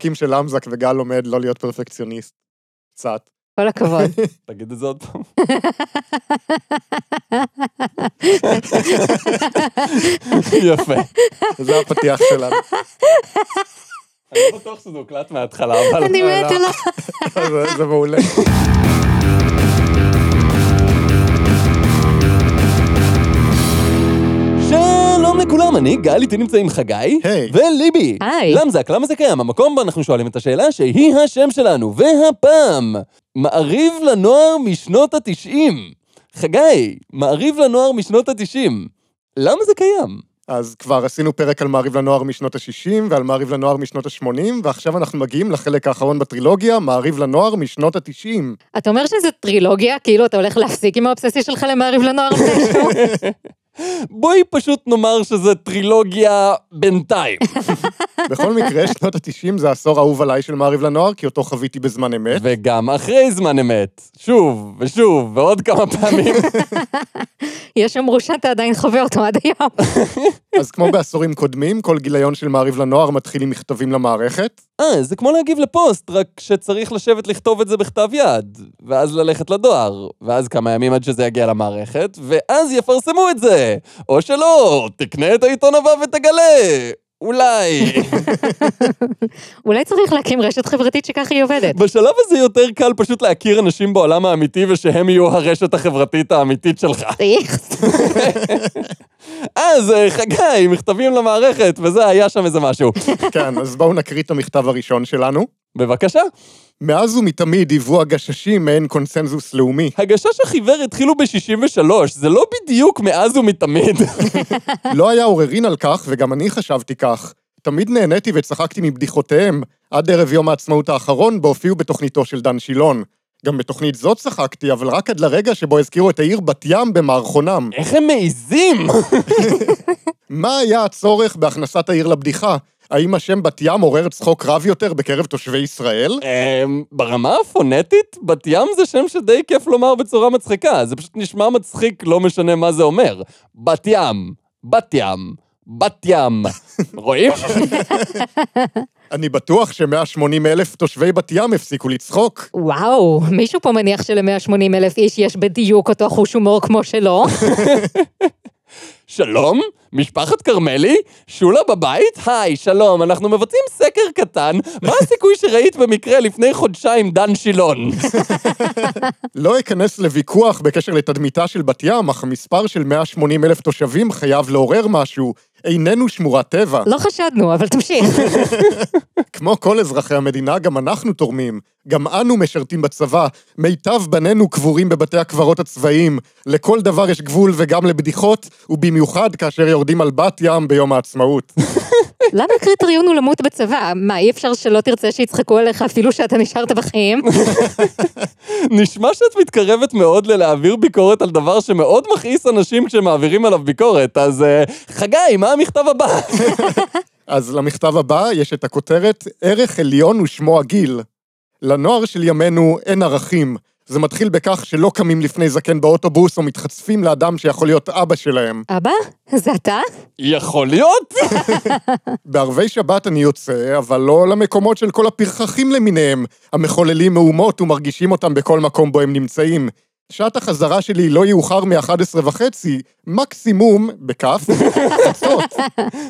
קים של למזק וגל לומד לא להיות פרפקציוניסט. קצת. כל הכבוד. תגיד את זה עוד פעם. יפה. זה הפתיח שלנו. אני לא בטוח שזה הוקלט מההתחלה, אבל... אני לא, מתה לא. זה- מעולה. שלום לכולם, אני גל, איתי נמצאים חגי. היי. וליבי. היי. למזק, למה זה קיים? המקום בו אנחנו שואלים את השאלה שהיא השם שלנו. והפעם, מעריב לנוער משנות התשעים. חגי, מעריב לנוער משנות התשעים. למה זה קיים? אז כבר עשינו פרק על מעריב לנוער משנות ה-60 ועל מעריב לנוער משנות ה-80, ועכשיו אנחנו מגיעים לחלק האחרון בטרילוגיה, מעריב לנוער משנות ה-90. אתה אומר שזה טרילוגיה, כאילו אתה הולך להפסיק עם האובססיה שלך למעריב לנוער? בואי פשוט נאמר שזה טרילוגיה בינתיים. בכל מקרה, שנות ה-90 זה העשור האהוב עליי של מעריב לנוער, כי אותו חוויתי בזמן אמת. וגם אחרי זמן אמת. שוב ושוב ועוד כמה פעמים. יש אמרו שאתה עדיין חווה אותו עד היום. אז כמו בעשורים קודמים, כל גיליון של מעריב לנוער מתחיל עם מכתבים למערכת. אה, זה כמו להגיב לפוסט, רק שצריך לשבת לכתוב את זה בכתב יד, ואז ללכת לדואר, ואז כמה ימים עד שזה יגיע למערכת, ואז יפרסמו את זה. או שלא, תקנה את העיתון הבא ותגלה. אולי. אולי צריך להקים רשת חברתית שככה היא עובדת. בשלב הזה יותר קל פשוט להכיר אנשים בעולם האמיתי ושהם יהיו הרשת החברתית האמיתית שלך. איכס. אז אה, חגי, מכתבים למערכת, וזה, היה שם איזה משהו. כן, אז בואו נקריא את המכתב הראשון שלנו. בבקשה. מאז ומתמיד היוו הגששים מעין קונסנזוס לאומי. הגשש החיוור התחילו ב-63, זה לא בדיוק מאז ומתמיד. לא היה עוררין על כך, וגם אני חשבתי כך. תמיד נהניתי וצחקתי מבדיחותיהם, עד ערב יום העצמאות האחרון, בו הופיעו בתוכניתו של דן שילון. גם בתוכנית זאת צחקתי, אבל רק עד לרגע שבו הזכירו את העיר בת ים במערכונם. איך הם מעיזים? מה היה הצורך בהכנסת העיר לבדיחה? האם השם בת ים עורר צחוק רב יותר בקרב תושבי ישראל? אמ, ברמה הפונטית, בת ים זה שם שדי כיף לומר בצורה מצחיקה, זה פשוט נשמע מצחיק, לא משנה מה זה אומר. בת ים, בת ים, בת ים. רואים? אני בטוח ש-180 אלף תושבי בת ים הפסיקו לצחוק. וואו, מישהו פה מניח של-180 אלף איש יש בדיוק אותו חוש הומור כמו שלו? שלום, משפחת כרמלי, שולה בבית? היי, שלום, אנחנו מבצעים סקר קטן, מה הסיכוי שראית במקרה לפני חודשיים דן שילון? לא אכנס לוויכוח בקשר לתדמיתה של בת ים, אך המספר של 180 אלף תושבים חייב לעורר משהו. איננו שמורת טבע. לא חשדנו, אבל תמשיך. כמו כל אזרחי המדינה, גם אנחנו תורמים. גם אנו משרתים בצבא. מיטב בנינו קבורים בבתי הקברות הצבאיים. לכל דבר יש גבול וגם לבדיחות, ובמיוחד כאשר יורדים על בת ים ביום העצמאות. למה הקריטריון הוא למות בצבא? מה, אי אפשר שלא תרצה שיצחקו עליך אפילו שאתה נשארת בחיים? נשמע שאת מתקרבת מאוד ללהעביר ביקורת על דבר שמאוד מכעיס אנשים כשמעבירים עליו ביקורת, אז אה, חגי, מה המכתב הבא? אז למכתב הבא יש את הכותרת ערך עליון ושמו הגיל. לנוער של ימינו אין ערכים. זה מתחיל בכך שלא קמים לפני זקן באוטובוס או מתחצפים לאדם שיכול להיות אבא שלהם. אבא? זה אתה? יכול להיות? בערבי שבת אני יוצא, אבל לא למקומות של כל הפרחחים למיניהם, המחוללים מהומות ומרגישים אותם בכל מקום בו הם נמצאים. שעת החזרה שלי לא יאוחר מ-11 וחצי, מקסימום, בכף, חצות.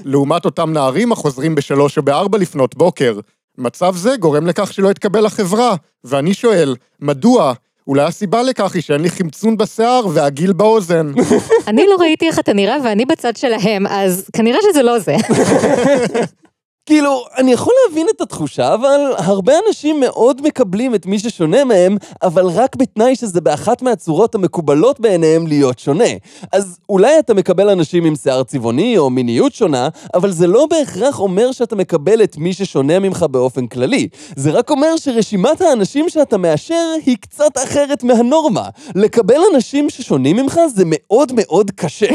לעומת אותם נערים החוזרים בשלוש או בארבע לפנות בוקר. מצב זה גורם לכך שלא אתקבל לחברה, ואני שואל, מדוע? אולי הסיבה לכך היא שאין לי חמצון בשיער והגיל באוזן. אני לא ראיתי איך אתה נראה ואני בצד שלהם, אז כנראה שזה לא זה. כאילו, אני יכול להבין את התחושה, אבל הרבה אנשים מאוד מקבלים את מי ששונה מהם, אבל רק בתנאי שזה באחת מהצורות המקובלות בעיניהם להיות שונה. אז אולי אתה מקבל אנשים עם שיער צבעוני או מיניות שונה, אבל זה לא בהכרח אומר שאתה מקבל את מי ששונה ממך באופן כללי. זה רק אומר שרשימת האנשים שאתה מאשר היא קצת אחרת מהנורמה. לקבל אנשים ששונים ממך זה מאוד מאוד קשה.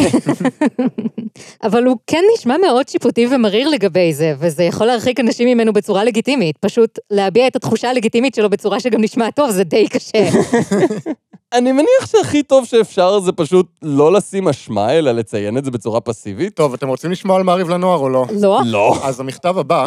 אבל הוא כן נשמע מאוד שיפוטי ומריר לגבי זה, וזה יכול להרחיק אנשים ממנו בצורה לגיטימית. פשוט להביע את התחושה הלגיטימית שלו בצורה שגם נשמע טוב, זה די קשה. אני מניח שהכי טוב שאפשר זה פשוט לא לשים אשמה, אלא לציין את זה בצורה פסיבית. טוב, אתם רוצים לשמוע על מעריב לנוער או לא? לא? לא. אז המכתב הבא,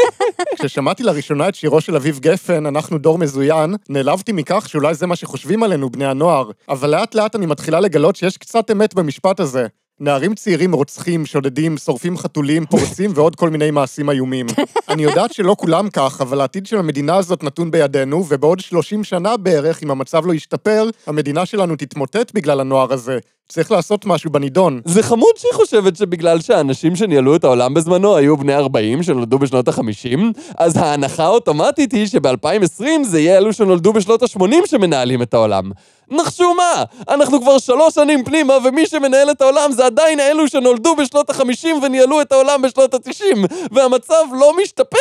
כששמעתי לראשונה את שירו של אביב גפן, אנחנו דור מזוין, נעלבתי מכך שאולי זה מה שחושבים עלינו, בני הנוער. אבל לאט לאט אני מתחילה לגלות שיש קצת אמת במשפט הזה. נערים צעירים רוצחים, שודדים, שורפים חתולים, פורצים ועוד כל מיני מעשים איומים. אני יודעת שלא כולם כך, אבל העתיד של המדינה הזאת נתון בידינו, ובעוד 30 שנה בערך, אם המצב לא ישתפר, המדינה שלנו תתמוטט בגלל הנוער הזה. צריך לעשות משהו בנידון. זה חמוד שהיא חושבת שבגלל שהאנשים שניהלו את העולם בזמנו היו בני 40 שנולדו בשנות ה-50, אז ההנחה האוטומטית היא שב-2020 זה יהיה אלו שנולדו בשנות ה-80 שמנהלים את העולם. נחשו מה, אנחנו כבר שלוש שנים פנימה, ומי שמנהל את העולם זה עדיין אלו שנולדו בשנות ה-50 וניהלו את העולם בשנות ה-90, והמצב לא משתפר.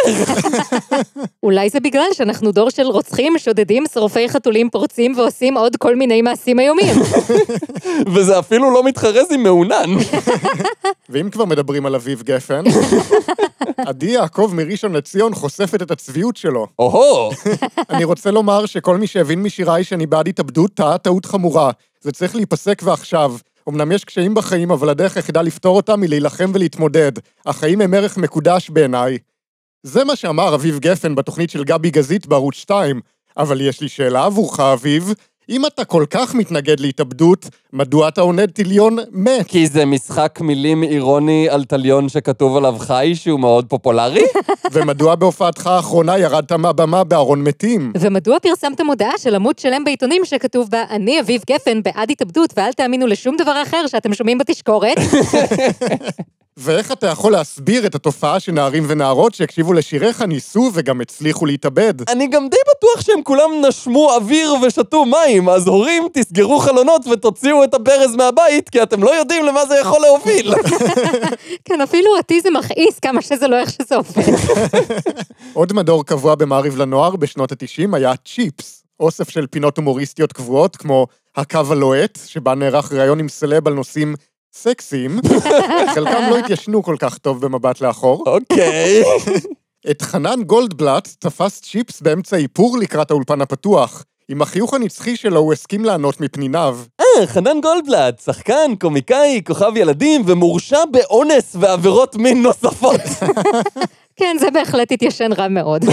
אולי זה בגלל שאנחנו דור של רוצחים, שודדים, שרופי חתולים פורצים ועושים עוד כל מיני מעשים איומים. וזה אפילו לא מתחרז עם מעונן. ואם כבר מדברים על אביב גפן, עדי יעקב מראשון לציון חושפת את הצביעות שלו. או-הו, אני רוצה לומר שכל מי שהבין משיריי שאני בעד התאבדות טעה טעות חמורה. זה צריך להיפסק ועכשיו. אמנם יש קשיים בחיים, אבל הדרך היחידה לפתור אותם היא להילחם ולהתמודד. החיים הם ערך מקודש בעיניי. זה מה שאמר אביב גפן בתוכנית של גבי גזית בערוץ 2. אבל יש לי שאלה עבורך, אביב. אם אתה כל כך מתנגד להתאבדות, מדוע אתה עונד טיליון מת? כי זה משחק מילים אירוני על טליון שכתוב עליו חי, שהוא מאוד פופולרי? ומדוע בהופעתך האחרונה ירדת מהבמה בארון מתים? ומדוע פרסמתם הודעה של עמוד שלם בעיתונים שכתוב בה אני אביב גפן בעד התאבדות ואל תאמינו לשום דבר אחר שאתם שומעים בתשקורת? ואיך אתה יכול להסביר את התופעה שנערים ונערות שהקשיבו לשיריך ניסו וגם הצליחו להתאבד? אני גם די בטוח שהם כולם נשמו אוויר ושתו מים, אז הורים, תסגרו חלונות ותוציאו את הברז מהבית, כי אתם לא יודעים למה זה יכול להוביל. כן, אפילו אותי זה מכעיס כמה שזה לא איך שזה עובד. עוד מדור קבוע במעריב לנוער בשנות ה-90 היה צ'יפס, אוסף של פינות הומוריסטיות קבועות, כמו הקו הלוהט, שבה נערך ראיון עם סלב על נושאים סקסיים, חלקם לא התיישנו כל כך טוב במבט לאחור. אוקיי. את חנן גולדבלט תפס צ'יפס באמצע איפור לקראת האולפן הפתוח. עם החיוך הנצחי שלו הוא הסכים לענות מפניניו. אה, חנן גולדבלט, שחקן, קומיקאי, כוכב ילדים, ומורשע באונס ועבירות מין נוספות. כן, זה בהחלט התיישן רע מאוד.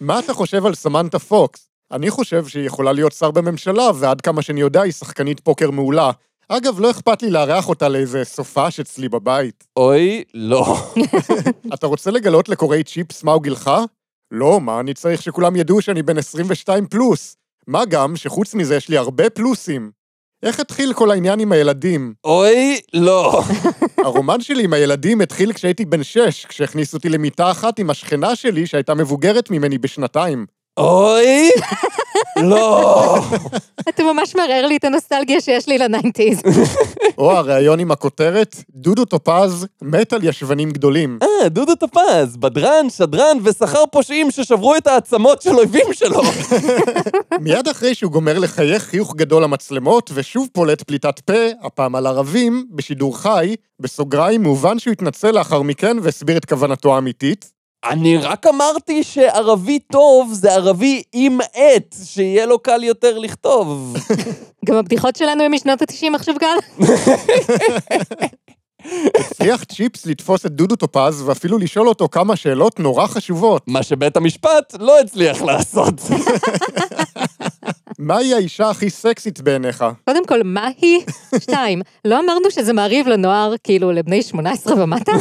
מה אתה חושב על סמנטה פוקס? אני חושב שהיא יכולה להיות שר בממשלה, ועד כמה שאני יודע היא שחקנית פוקר מעולה. אגב, לא אכפת לי לארח אותה לאיזה סופש אצלי בבית. אוי, לא. אתה רוצה לגלות לקוראי צ'יפס מהו גילך? לא, מה, אני צריך שכולם ידעו שאני בן 22 פלוס. מה גם שחוץ מזה יש לי הרבה פלוסים. איך התחיל כל העניין עם הילדים? אוי, לא. הרומן שלי עם הילדים התחיל כשהייתי בן שש, כשהכניסו אותי למיטה אחת עם השכנה שלי שהייתה מבוגרת ממני בשנתיים. אוי, לא. אתה ממש מערער לי את הנוסטלגיה שיש לי ל nineties. או הריאיון עם הכותרת, דודו טופז מת על ישבנים גדולים. אה, דודו טופז, בדרן, שדרן ושכר פושעים ששברו את העצמות של אויבים שלו. מיד אחרי שהוא גומר לחייך חיוך גדול למצלמות, ושוב פולט פליטת פה, הפעם על ערבים, בשידור חי, בסוגריים, מובן שהוא התנצל לאחר מכן והסביר את כוונתו האמיתית. אני רק אמרתי שערבי טוב זה ערבי עם עט, שיהיה לו קל יותר לכתוב. גם הבדיחות שלנו הם משנות ה-90 עכשיו, גל? הצליח צ'יפס לתפוס את דודו טופז, ואפילו לשאול אותו כמה שאלות נורא חשובות. מה שבית המשפט לא הצליח לעשות. מהי האישה הכי סקסית בעיניך? קודם כל, מה היא? שתיים, לא אמרנו שזה מעריב לנוער, כאילו, לבני 18 ומטה?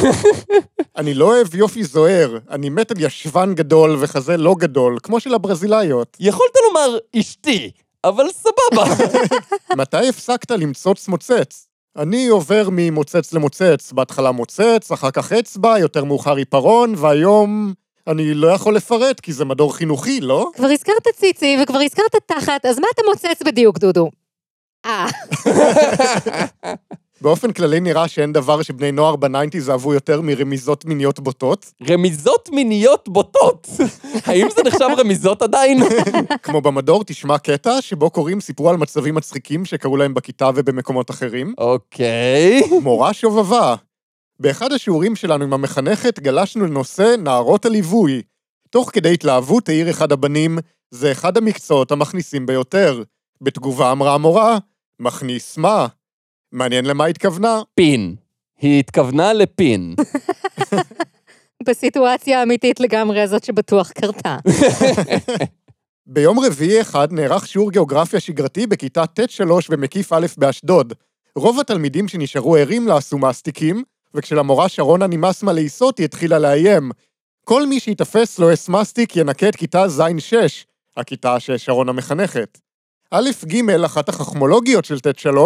אני לא אוהב יופי זוהר, אני מת על ישבן גדול וחזה לא גדול, כמו של הברזילאיות. יכולת לומר אשתי, אבל סבבה. מתי הפסקת למצוץ מוצץ? אני עובר ממוצץ למוצץ, בהתחלה מוצץ, אחר כך אצבע, יותר מאוחר עיפרון, והיום... אני לא יכול לפרט, כי זה מדור חינוכי, לא? כבר הזכרת ציצי וכבר הזכרת תחת, אז מה אתה מוצץ בדיוק, דודו? אה, באופן כללי נראה שאין דבר שבני נוער בניינטיז אהבו יותר מרמיזות מיניות בוטות, רמיזות מיניות בוטות. האם זה נחשב רמיזות עדיין? כמו במדור תשמע קטע שבו קוראים סיפרו על מצבים מצחיקים שקרו להם בכיתה ובמקומות אחרים. אוקיי. מורה שובבה. באחד השיעורים שלנו עם המחנכת גלשנו לנושא נערות הליווי. תוך כדי התלהבות העיר אחד הבנים, זה אחד המקצועות המכניסים ביותר. בתגובה אמרה המורה, מכניס מה? מעניין למה התכוונה. פין. היא התכוונה לפין. בסיטואציה האמיתית לגמרי הזאת שבטוח קרתה. ביום רביעי אחד נערך שיעור גיאוגרפיה שגרתי בכיתה ט'3 במקיף א' באשדוד. רוב התלמידים שנשארו ערים לה עשו מסטיקים, וכשלמורה שרונה נמאס מה לעיסות, היא התחילה לאיים. כל מי שיתפס לא אס מסטיק ינקה את כיתה ז'-6, הכיתה ששרונה מחנכת. א' ג', אחת החכמולוגיות של ט'3,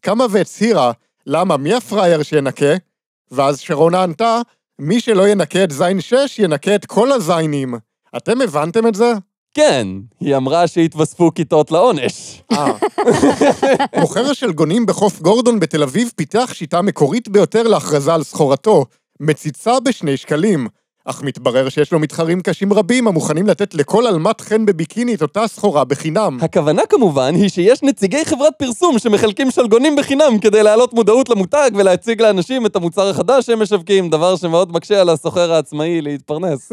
קמה והצהירה, למה, מי הפראייר שינקה? ואז שרונה ענתה, מי שלא ינקה את ז'-6, ינקה את כל הזיינים. אתם הבנתם את זה? כן, היא אמרה שהתווספו כיתות לעונש. אה. מוכר השלגונים בחוף גורדון בתל אביב פיתח שיטה מקורית ביותר להכרזה על סחורתו, מציצה בשני שקלים. אך מתברר שיש לו מתחרים קשים רבים המוכנים לתת לכל עלמת חן בביקיני את אותה סחורה בחינם. הכוונה כמובן היא שיש נציגי חברת פרסום שמחלקים שלגונים בחינם כדי להעלות מודעות למותג ולהציג לאנשים את המוצר החדש שהם משווקים, דבר שמאוד מקשה על הסוחר העצמאי להתפרנס.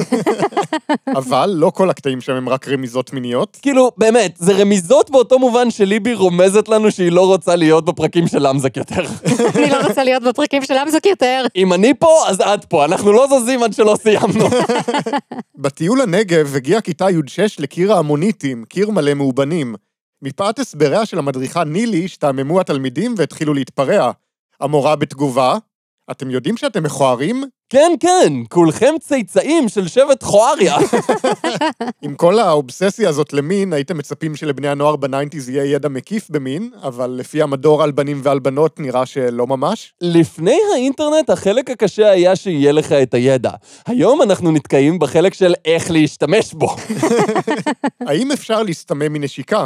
אבל לא כל הקטעים שם הם רק רמיזות מיניות. כאילו, באמת, זה רמיזות באותו מובן שליבי רומזת לנו שהיא לא רוצה להיות בפרקים של למזק יותר. אני לא רוצה להיות בפרקים של אמזוק יותר. אם אני פה, אז את פה, אנחנו לא זזים עד שלא סיימנו. בטיול לנגב הגיעה כיתה י'6 לקיר ההמוניטים, קיר מלא מאובנים. מפאת הסבריה של המדריכה נילי, השתעממו התלמידים והתחילו להתפרע. המורה בתגובה, אתם יודעים שאתם מכוערים? כן, כן, כולכם צאצאים של שבט חואריה. עם כל האובססיה הזאת למין, הייתם מצפים שלבני הנוער בניינטיז יהיה ידע מקיף במין, אבל לפי המדור על בנים ועל בנות נראה שלא ממש. לפני האינטרנט, החלק הקשה היה שיהיה לך את הידע. היום אנחנו נתקעים בחלק של איך להשתמש בו. האם אפשר להסתמם מנשיקה?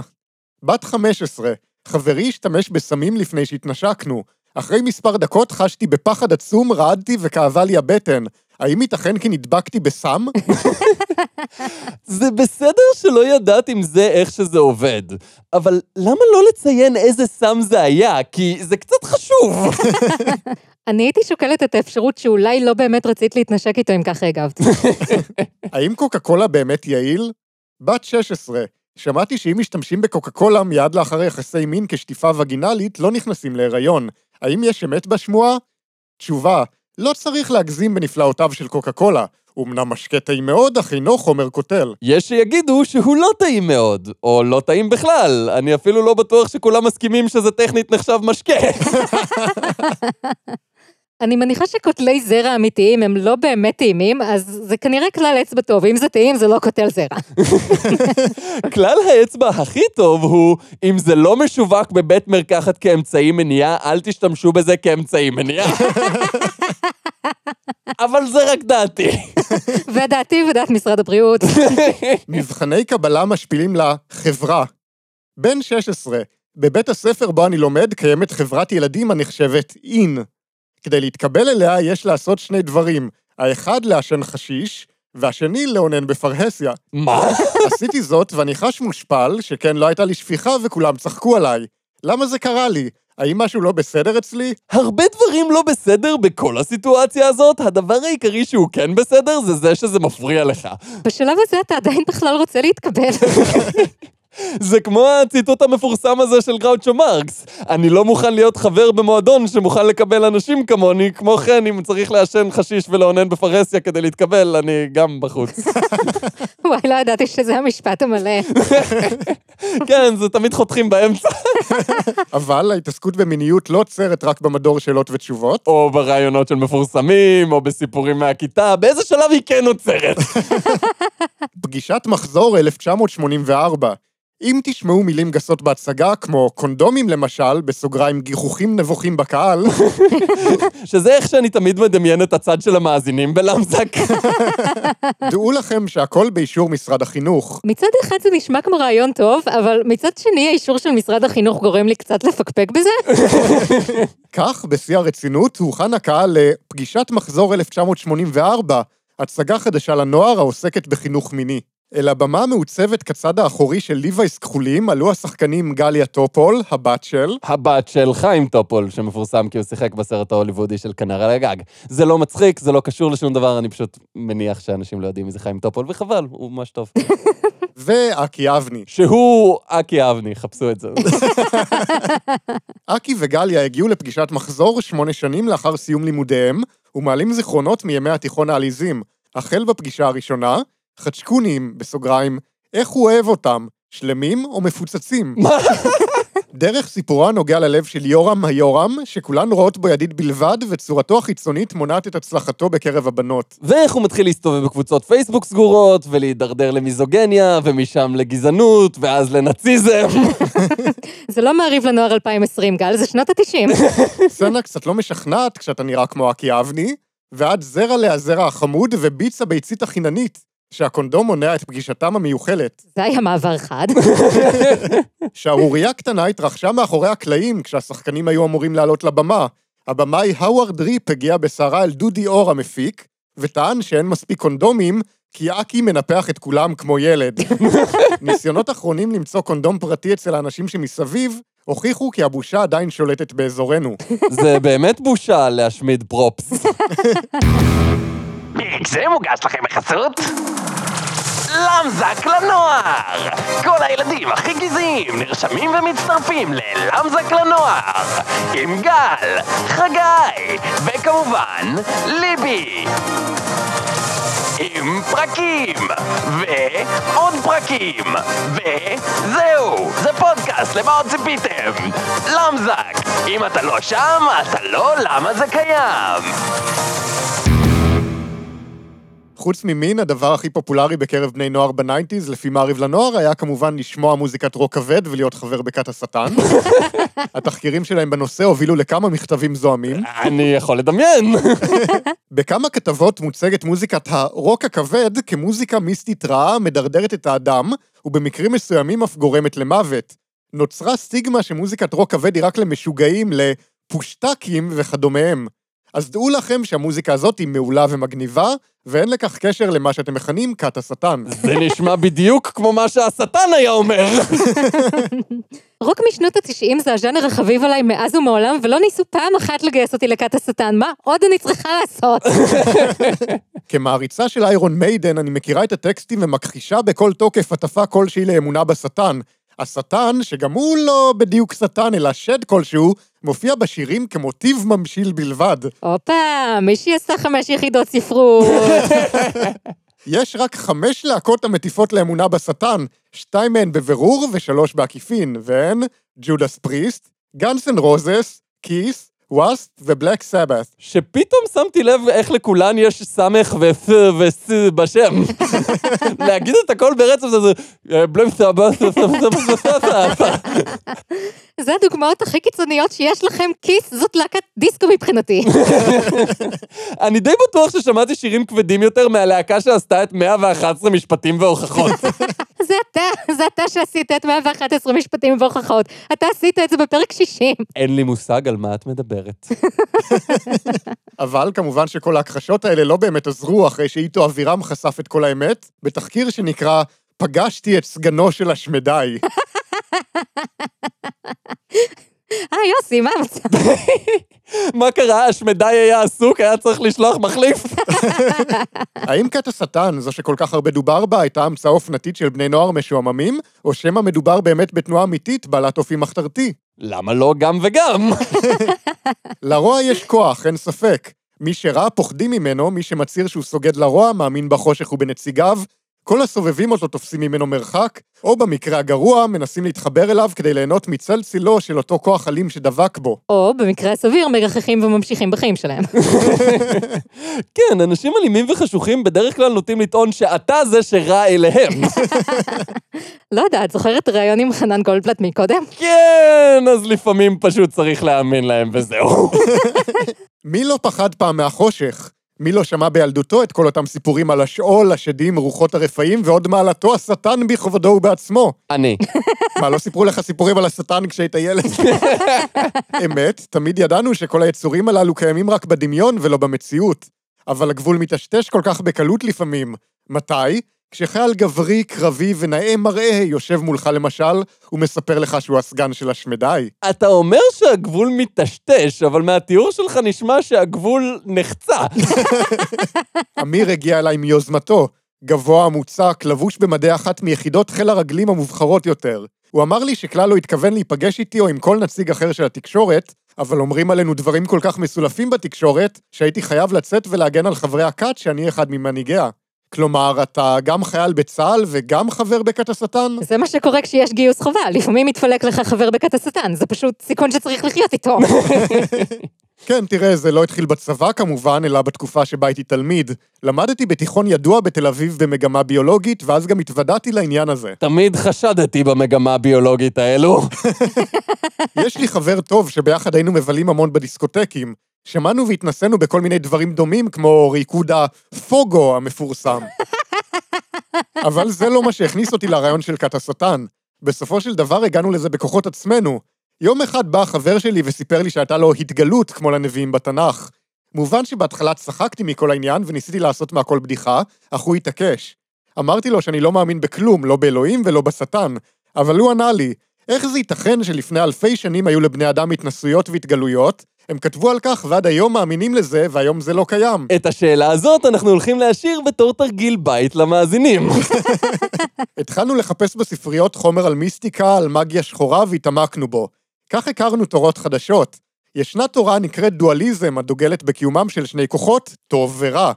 בת 15, חברי השתמש בסמים לפני שהתנשקנו. אחרי מספר דקות חשתי בפחד עצום, רעדתי וכאבה לי הבטן. האם ייתכן כי נדבקתי בסם? זה בסדר שלא ידעת אם זה איך שזה עובד, אבל למה לא לציין איזה סם זה היה? כי זה קצת חשוב. אני הייתי שוקלת את האפשרות שאולי לא באמת רצית להתנשק איתו אם ככה הגבת. האם קוקה קולה באמת יעיל? בת 16, שמעתי שאם משתמשים בקוקה קולה מיד לאחר יחסי מין כשטיפה וגינלית, לא נכנסים להיריון. האם יש אמת בשמועה? תשובה, לא צריך להגזים בנפלאותיו של קוקה קולה. אמנם משקה טעים מאוד, אך אינו חומר קוטל. יש שיגידו שהוא לא טעים מאוד, או לא טעים בכלל. אני אפילו לא בטוח שכולם מסכימים שזה טכנית נחשב משקה. אני מניחה שקוטלי זרע אמיתיים הם לא באמת טעימים, אז זה כנראה כלל אצבע טוב, אם זה טעים זה לא קוטל זרע. כלל האצבע הכי טוב הוא, אם זה לא משווק בבית מרקחת כאמצעי מניעה, אל תשתמשו בזה כאמצעי מניעה. אבל זה רק דעתי. ודעתי ודעת משרד הבריאות. מבחני קבלה משפילים לחברה. בן 16, בבית הספר בו אני לומד קיימת חברת ילדים הנחשבת אין. כדי להתקבל אליה יש לעשות שני דברים, האחד לעשן חשיש, והשני לאונן בפרהסיה. מה? עשיתי זאת ואני חש מושפל, שכן לא הייתה לי שפיכה וכולם צחקו עליי. למה זה קרה לי? האם משהו לא בסדר אצלי? הרבה דברים לא בסדר בכל הסיטואציה הזאת, הדבר העיקרי שהוא כן בסדר זה זה שזה מפריע לך. בשלב הזה אתה עדיין בכלל רוצה להתקבל. זה כמו הציטוט המפורסם הזה של גראוצ'ו מרקס. אני לא מוכן להיות חבר במועדון שמוכן לקבל אנשים כמוני, כמו כן, אם צריך לעשן חשיש ולאונן בפרהסיה כדי להתקבל, אני גם בחוץ. וואי, לא ידעתי שזה המשפט המלא. כן, זה תמיד חותכים באמצע. אבל ההתעסקות במיניות לא עוצרת רק במדור שאלות ותשובות. או ברעיונות של מפורסמים, או בסיפורים מהכיתה, באיזה שלב היא כן עוצרת? פגישת מחזור 1984. אם תשמעו מילים גסות בהצגה, כמו קונדומים למשל, בסוגריים גיחוכים נבוכים בקהל, שזה איך שאני תמיד מדמיין את הצד של המאזינים בלמזק. דעו לכם שהכל באישור משרד החינוך. מצד אחד זה נשמע כמו רעיון טוב, אבל מצד שני האישור של משרד החינוך גורם לי קצת לפקפק בזה. כך, בשיא הרצינות, הוכן הקהל לפגישת מחזור 1984, הצגה חדשה לנוער העוסקת בחינוך מיני. אל הבמה המעוצבת כצד האחורי של ליווייס כחולים עלו השחקנים גליה טופול, הבת של, הבת של חיים טופול, שמפורסם כי הוא שיחק בסרט ההוליוודי של כנר על הגג. זה לא מצחיק, זה לא קשור לשום דבר, אני פשוט מניח שאנשים לא יודעים מי זה חיים טופול, וחבל, הוא ממש טוב. ואקי אבני. שהוא אקי אבני, חפשו את זה. אקי וגליה הגיעו לפגישת מחזור שמונה שנים לאחר סיום לימודיהם, ומעלים זיכרונות מימי התיכון העליזים. החל בפגישה הראשונה, חדשקונים, בסוגריים, איך הוא אוהב אותם, שלמים או מפוצצים? מה? דרך סיפורו הנוגע ללב של יורם היורם, שכולן רואות בו ידיד בלבד, וצורתו החיצונית מונעת את הצלחתו בקרב הבנות. ואיך הוא מתחיל להסתובב בקבוצות פייסבוק סגורות, ולהידרדר למיזוגניה, ומשם לגזענות, ואז לנאציזם. זה לא מעריב לנוער 2020, גל, זה שנות ה-90. סצנה קצת לא משכנעת כשאתה נראה כמו אקי אבני, ועד זרע להזרע החמוד וביץ הביצית החיננית, שהקונדום מונע את פגישתם המיוחלת. זה היה מעבר חד. שערורייה קטנה התרחשה מאחורי הקלעים כשהשחקנים היו אמורים לעלות לבמה. הבמאי האווארד ריפ הגיע בסערה אל דודי אור המפיק, וטען שאין מספיק קונדומים, כי אקי מנפח את כולם כמו ילד. ניסיונות אחרונים למצוא קונדום פרטי אצל האנשים שמסביב, הוכיחו כי הבושה עדיין שולטת באזורנו. זה באמת בושה להשמיד פרופס. פרק זה מוגש לכם בחסות למזק לנוער! כל הילדים הכי גזעיים נרשמים ומצטרפים ללמזק לנוער! עם גל, חגי וכמובן ליבי! עם פרקים ועוד פרקים וזהו, זה פודקאסט, למה עוד ציפיתם? למזק, אם אתה לא שם, אתה לא למה זה קיים חוץ ממין, הדבר הכי פופולרי בקרב בני נוער ב nineties, לפי מעריב לנוער, היה כמובן לשמוע מוזיקת רוק כבד ולהיות חבר בכת השטן. התחקירים שלהם בנושא הובילו לכמה מכתבים זועמים. אני יכול לדמיין. בכמה כתבות מוצגת מוזיקת הרוק הכבד כמוזיקה מיסטית רעה המדרדרת את האדם, ובמקרים מסוימים אף גורמת למוות. נוצרה סטיגמה שמוזיקת רוק כבד היא רק למשוגעים, לפושטקים וכדומיהם. אז דעו לכם שהמוזיקה הזאת היא מעולה ומגניבה, ואין לכך קשר למה שאתם מכנים כת השטן. זה נשמע בדיוק כמו מה שהשטן היה אומר. רוק משנות ה-90 זה הז'אנר החביב עליי מאז ומעולם, ולא ניסו פעם אחת לגייס אותי לכת השטן. מה עוד אני צריכה לעשות? כמעריצה של איירון מיידן, אני מכירה את הטקסטים ומכחישה בכל תוקף הטפה כלשהי לאמונה בשטן. השטן, שגם הוא לא בדיוק שטן, אלא שד כלשהו, מופיע בשירים כמוטיב ממשיל בלבד. הופה, מישהי עשה חמש יחידות ספרות. יש רק חמש להקות המטיפות לאמונה בשטן, שתיים מהן בבירור ושלוש בעקיפין, והן ג'ודס פריסט, גאנסן רוזס, כיס, וואסט ובלק סבת. שפתאום שמתי לב איך לכולן יש סמך ופ וס בשם. להגיד את הכל ברצף זה זה בלם סבא זה הדוגמאות הכי קיצוניות שיש לכם, כיס זאת להקת דיסקו מבחינתי. אני די בטוח ששמעתי שירים כבדים יותר מהלהקה שעשתה את 111 משפטים והוכחות. זה אתה, זה אתה שעשית את 111 משפטים והוכחות. אתה עשית את זה בפרק 60. אין לי מושג על מה את מדברת. אבל כמובן שכל ההכחשות האלה לא באמת עזרו אחרי שאיתו אבירם חשף את כל האמת, בתחקיר שנקרא "פגשתי את סגנו של השמדי". אה, יוסי, מה המצב? מה קרה? השמדי היה עסוק, היה צריך לשלוח מחליף? האם כת השטן, זו שכל כך הרבה דובר בה, הייתה המצאה אופנתית של בני נוער משועממים, או שמא מדובר באמת בתנועה אמיתית בעלת אופי מחתרתי? למה לא גם וגם? לרוע יש כוח, אין ספק. מי שרע פוחדים ממנו, מי שמצהיר שהוא סוגד לרוע, מאמין בחושך ובנציגיו, כל הסובבים אותו תופסים ממנו מרחק, או במקרה הגרוע, מנסים להתחבר אליו כדי ליהנות מצל צילו של אותו כוח אלים שדבק בו. או, במקרה הסביר, מרחכים וממשיכים בחיים שלהם. כן, אנשים אלימים וחשוכים בדרך כלל נוטים לטעון שאתה זה שרע אליהם. לא יודעת, זוכרת ראיון עם חנן גולדבלט מקודם? כן, אז לפעמים פשוט צריך להאמין להם וזהו. מי לא פחד פעם מהחושך? מי לא שמע בילדותו את כל אותם סיפורים על השאול, השדים, רוחות הרפאים, ועוד מעלתו השטן בכבודו ובעצמו? אני. מה, לא סיפרו לך סיפורים על השטן כשהיית ילד? אמת, תמיד ידענו שכל היצורים הללו קיימים רק בדמיון ולא במציאות. אבל הגבול מטשטש כל כך בקלות לפעמים. מתי? כשחייל גברי, קרבי ונאה מראה יושב מולך למשל, ומספר לך שהוא הסגן של השמדי. אתה אומר שהגבול מטשטש, אבל מהתיאור שלך נשמע שהגבול נחצה. אמיר הגיע אליי מיוזמתו, גבוה, מוצק, לבוש במדי אחת מיחידות חיל הרגלים המובחרות יותר. הוא אמר לי שכלל לא התכוון להיפגש איתי או עם כל נציג אחר של התקשורת, אבל אומרים עלינו דברים כל כך מסולפים בתקשורת, שהייתי חייב לצאת ולהגן על חברי הכת שאני אחד ממנהיגיה. כלומר, אתה גם חייל בצה"ל וגם חבר בכת השטן? זה מה שקורה כשיש גיוס חובה, לפעמים מתפלק לך חבר בכת השטן, זה פשוט סיכון שצריך לחיות איתו. כן, תראה, זה לא התחיל בצבא כמובן, אלא בתקופה שבה הייתי תלמיד. למדתי בתיכון ידוע בתל אביב במגמה ביולוגית, ואז גם התוודעתי לעניין הזה. תמיד חשדתי במגמה הביולוגית האלו. יש לי חבר טוב שביחד היינו מבלים המון בדיסקוטקים. שמענו והתנסינו בכל מיני דברים דומים, כמו ריקוד הפוגו המפורסם. אבל זה לא מה שהכניס אותי לרעיון של כת השטן. בסופו של דבר הגענו לזה בכוחות עצמנו. יום אחד בא חבר שלי וסיפר לי שהייתה לו התגלות כמו לנביאים בתנ"ך. מובן שבהתחלה צחקתי מכל העניין וניסיתי לעשות מהכל בדיחה, אך הוא התעקש. אמרתי לו שאני לא מאמין בכלום, לא באלוהים ולא בשטן, אבל הוא ענה לי, איך זה ייתכן שלפני אלפי שנים היו לבני אדם התנסויות והתגלויות, הם כתבו על כך ועד היום מאמינים לזה, והיום זה לא קיים. את השאלה הזאת אנחנו הולכים להשאיר בתור תרגיל בית למאזינים. התחלנו לחפש בספריות חומר על מיסטיקה, על מגיה שחורה והתעמקנו בו. כך הכרנו תורות חדשות. ישנה תורה נקראת דואליזם, הדוגלת בקיומם של שני כוחות, טוב ורע.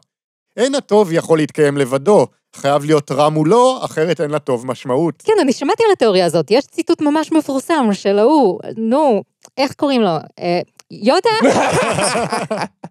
אין הטוב יכול להתקיים לבדו, חייב להיות רע מולו, אחרת אין לטוב משמעות. כן, אני שמעתי על התיאוריה הזאת, יש ציטוט ממש מפורסם של ההוא, נו, איך קוראים לו? אה, やだ。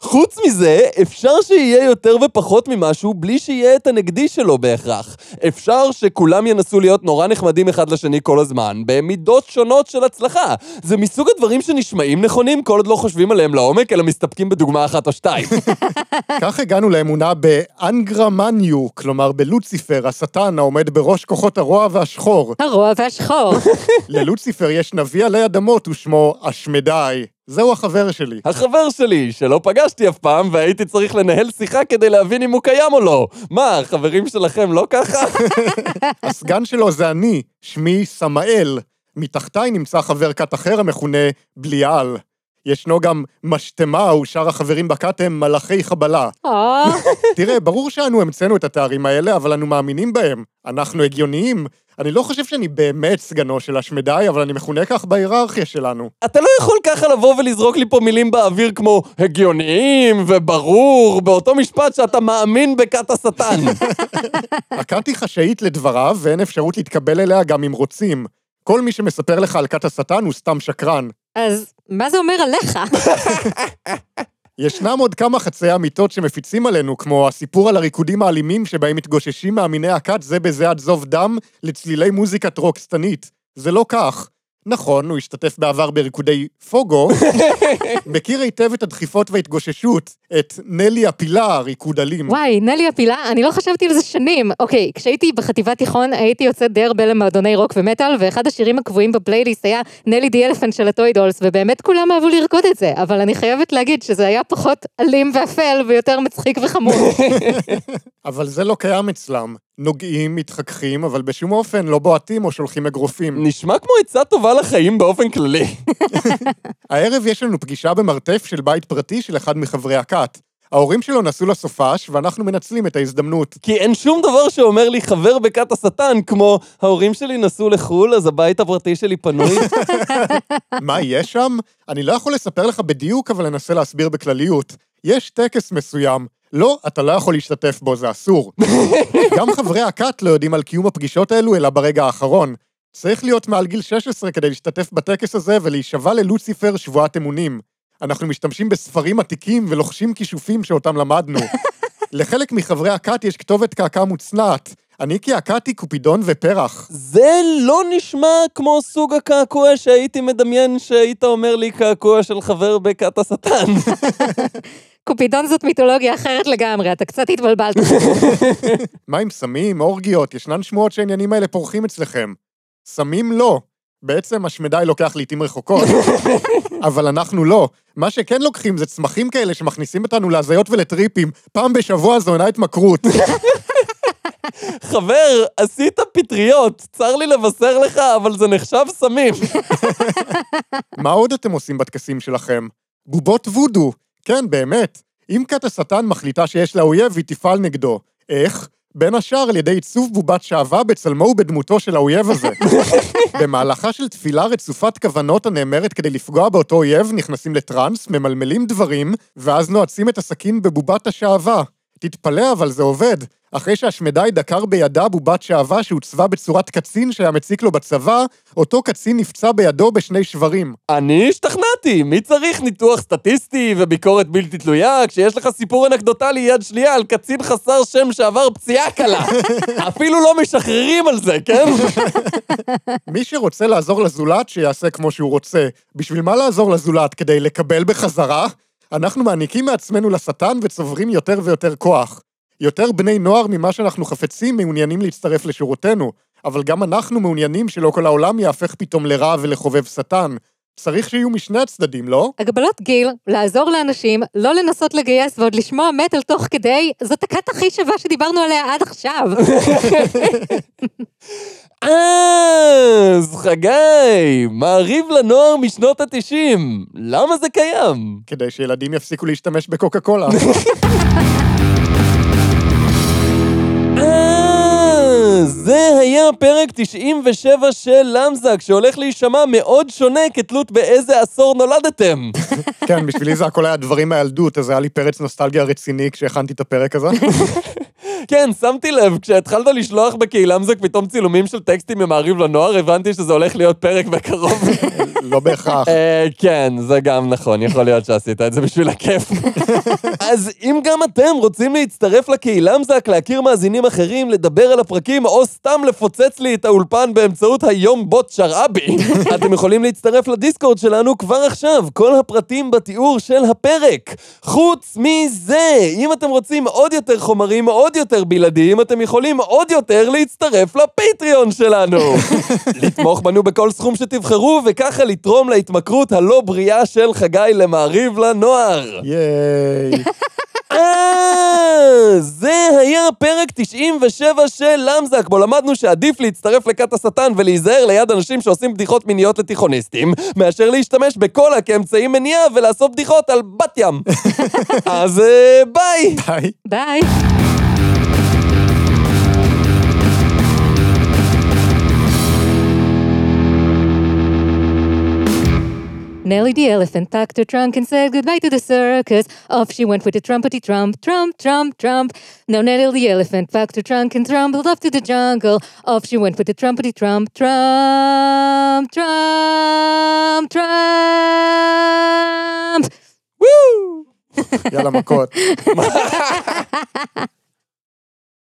חוץ מזה, אפשר שיהיה יותר ופחות ממשהו בלי שיהיה את הנגדי שלו בהכרח. אפשר שכולם ינסו להיות נורא נחמדים אחד לשני כל הזמן, במידות שונות של הצלחה. זה מסוג הדברים שנשמעים נכונים כל עוד לא חושבים עליהם לעומק, אלא מסתפקים בדוגמה אחת או שתיים. כך הגענו לאמונה באנגרמניו, כלומר בלוציפר, השטן העומד בראש כוחות הרוע והשחור. הרוע והשחור. ללוציפר יש נביא עלי אדמות ושמו אשמדי. זהו החבר שלי. החבר שלי, שלא פגשתי אף פעם, והייתי צריך לנהל שיחה כדי להבין אם הוא קיים או לא. מה, החברים שלכם לא ככה? הסגן שלו זה אני, שמי סמאל. מתחתיי נמצא חבר כת אחר המכונה בליעל. ישנו גם משטמה, ושאר החברים בכת הם מלאכי חבלה. אה, תראה, ברור שאנו המצאנו את התארים האלה, אבל אנו מאמינים בהם. אנחנו הגיוניים. אני לא חושב שאני באמת סגנו של השמדי, אבל אני מכונה כך בהיררכיה שלנו. אתה לא יכול ככה לבוא ולזרוק לי פה מילים באוויר כמו הגיוניים וברור, באותו משפט שאתה מאמין בכת השטן. הכת היא חשאית לדבריו, ואין אפשרות להתקבל אליה גם אם רוצים. כל מי שמספר לך על כת השטן הוא סתם שקרן. אז מה זה אומר עליך? ישנם עוד כמה חצאי אמיתות שמפיצים עלינו, כמו הסיפור על הריקודים האלימים שבהם מתגוששים מאמיני הכת זה בזה עד זוב דם לצלילי מוזיקת רוק שטנית. זה לא כך. נכון, הוא השתתף בעבר בריקודי פוגו, מכיר היטב את הדחיפות וההתגוששות, את נלי הפילה, ריקוד אלים. וואי, נלי הפילה, אני לא חשבתי על זה שנים. אוקיי, כשהייתי בחטיבת תיכון, הייתי יוצאת די הרבה למועדוני רוק ומטאל, ואחד השירים הקבועים בפלייליסט היה נלי די אלפנט של הטוידולס, ובאמת כולם אהבו לרקוד את זה, אבל אני חייבת להגיד שזה היה פחות אלים ואפל ויותר מצחיק וחמור. אבל זה לא קיים אצלם. נוגעים, מתחככים, אבל בשום אופן לא בועטים או שולחים אגרופים. נשמע כמו עצה טובה לחיים באופן כללי. הערב יש לנו פגישה במרתף של בית פרטי של אחד מחברי הכת. ההורים שלו נסעו לסופש, ואנחנו מנצלים את ההזדמנות. כי אין שום דבר שאומר לי חבר בכת השטן, כמו ההורים שלי נסעו לחו"ל, אז הבית הפרטי שלי פנוי. מה יש שם? אני לא יכול לספר לך בדיוק, אבל אנסה להסביר בכלליות. יש טקס מסוים. לא, אתה לא יכול להשתתף בו, זה אסור. גם חברי הכת לא יודעים על קיום הפגישות האלו, אלא ברגע האחרון. צריך להיות מעל גיל 16 כדי להשתתף בטקס הזה ולהישבע ללוציפר שבועת אמונים. אנחנו משתמשים בספרים עתיקים ולוחשים כישופים שאותם למדנו. לחלק מחברי הכת יש כתובת קעקע מוצנעת. אני כעקעתי קופידון ופרח. זה לא נשמע כמו סוג הקעקוע שהייתי מדמיין שהיית אומר לי קעקוע של חבר בכת השטן. קופידון זאת מיתולוגיה אחרת לגמרי, אתה קצת התבלבלת. מה עם סמים, אורגיות? ישנן שמועות שהעניינים האלה פורחים אצלכם. סמים לא. בעצם השמדי לוקח לעיתים רחוקות, אבל אנחנו לא. מה שכן לוקחים זה צמחים כאלה שמכניסים אותנו להזיות ולטריפים. פעם בשבוע זו אינה התמכרות. חבר, עשית פטריות, צר לי לבשר לך, אבל זה נחשב סמים. מה עוד אתם עושים בטקסים שלכם? בובות וודו. כן, באמת. אם כת השטן מחליטה שיש לה אויב, היא תפעל נגדו. איך? בין השאר על ידי עיצוב בובת שעווה בצלמו ובדמותו של האויב הזה. במהלכה של תפילה רצופת כוונות הנאמרת כדי לפגוע באותו אויב, נכנסים לטראנס, ממלמלים דברים, ואז נועצים את הסכין בבובת השעווה. תתפלא, אבל זה עובד. אחרי שהשמדי דקר בידה בובת שעווה שהוצבה בצורת קצין שהיה מציק לו בצבא, אותו קצין נפצע בידו בשני שברים. אני השתכנעתי, מי צריך ניתוח סטטיסטי וביקורת בלתי תלויה כשיש לך סיפור אנקדוטלי יד שנייה על קצין חסר שם שעבר פציעה קלה? אפילו לא משחררים על זה, כן? מי שרוצה לעזור לזולת, שיעשה כמו שהוא רוצה. בשביל מה לעזור לזולת? כדי לקבל בחזרה? אנחנו מעניקים מעצמנו לשטן וצוברים יותר ויותר כוח. יותר בני נוער ממה שאנחנו חפצים מעוניינים להצטרף לשורותינו, אבל גם אנחנו מעוניינים שלא כל העולם יהפך פתאום לרע ולחובב שטן. צריך שיהיו משני הצדדים, לא? הגבלות גיל, לעזור לאנשים, לא לנסות לגייס ועוד לשמוע מטאל תוך כדי, זאת הכת הכי שווה שדיברנו עליה עד עכשיו. אז, חגי, מעריב לנוער משנות התשעים. למה זה קיים? כדי שילדים יפסיקו להשתמש בקוקה קולה. פרק 97 של למזק, שהולך להישמע מאוד שונה כתלות באיזה עשור נולדתם. כן, בשבילי זה הכל היה דברים מהילדות, אז היה לי פרץ נוסטלגיה רציני כשהכנתי את הפרק הזה. כן, שמתי לב, כשהתחלת לשלוח בקהילה למזק פתאום צילומים של טקסטים ממעריב לנוער, הבנתי שזה הולך להיות פרק בקרוב. לא בהכרח. אה, כן, זה גם נכון, יכול להיות שעשית את זה בשביל הכיף. אז אם גם אתם רוצים להצטרף לקהילה מזק, להכיר מאזינים אחרים, לדבר על הפרקים, או סתם לפוצץ לי את האולפן באמצעות היום בוט שרעבי, אתם יכולים להצטרף לדיסקורד שלנו כבר עכשיו, כל הפרטים בתיאור של הפרק. חוץ מזה, אם אתם רוצים עוד יותר חומרים, עוד יותר בלעדיים, אתם יכולים עוד יותר להצטרף לפטריון שלנו. לתמוך בנו בכל סכום שתבחרו, וככה לתרום להתמכרות הלא בריאה של חגי למעריב לנוער. ייי. אה, זה היה פרק 97 של למזק, בו למדנו שעדיף להצטרף לכת השטן ולהיזהר ליד אנשים שעושים בדיחות מיניות לתיכוניסטים, מאשר להשתמש בקולה כאמצעי מניעה ולעשות בדיחות על בת ים. אז אה, ביי! ביי. ביי. Nellie the elephant packed her trunk and said goodbye to the circus. Off she went with the trumpety trump, trump, trump, trump. Now Nellie the elephant packed her trunk and trumbled off to the jungle. Off she went with the trumpety trump, trump, trump, trump. וואו! יאללה, מכות.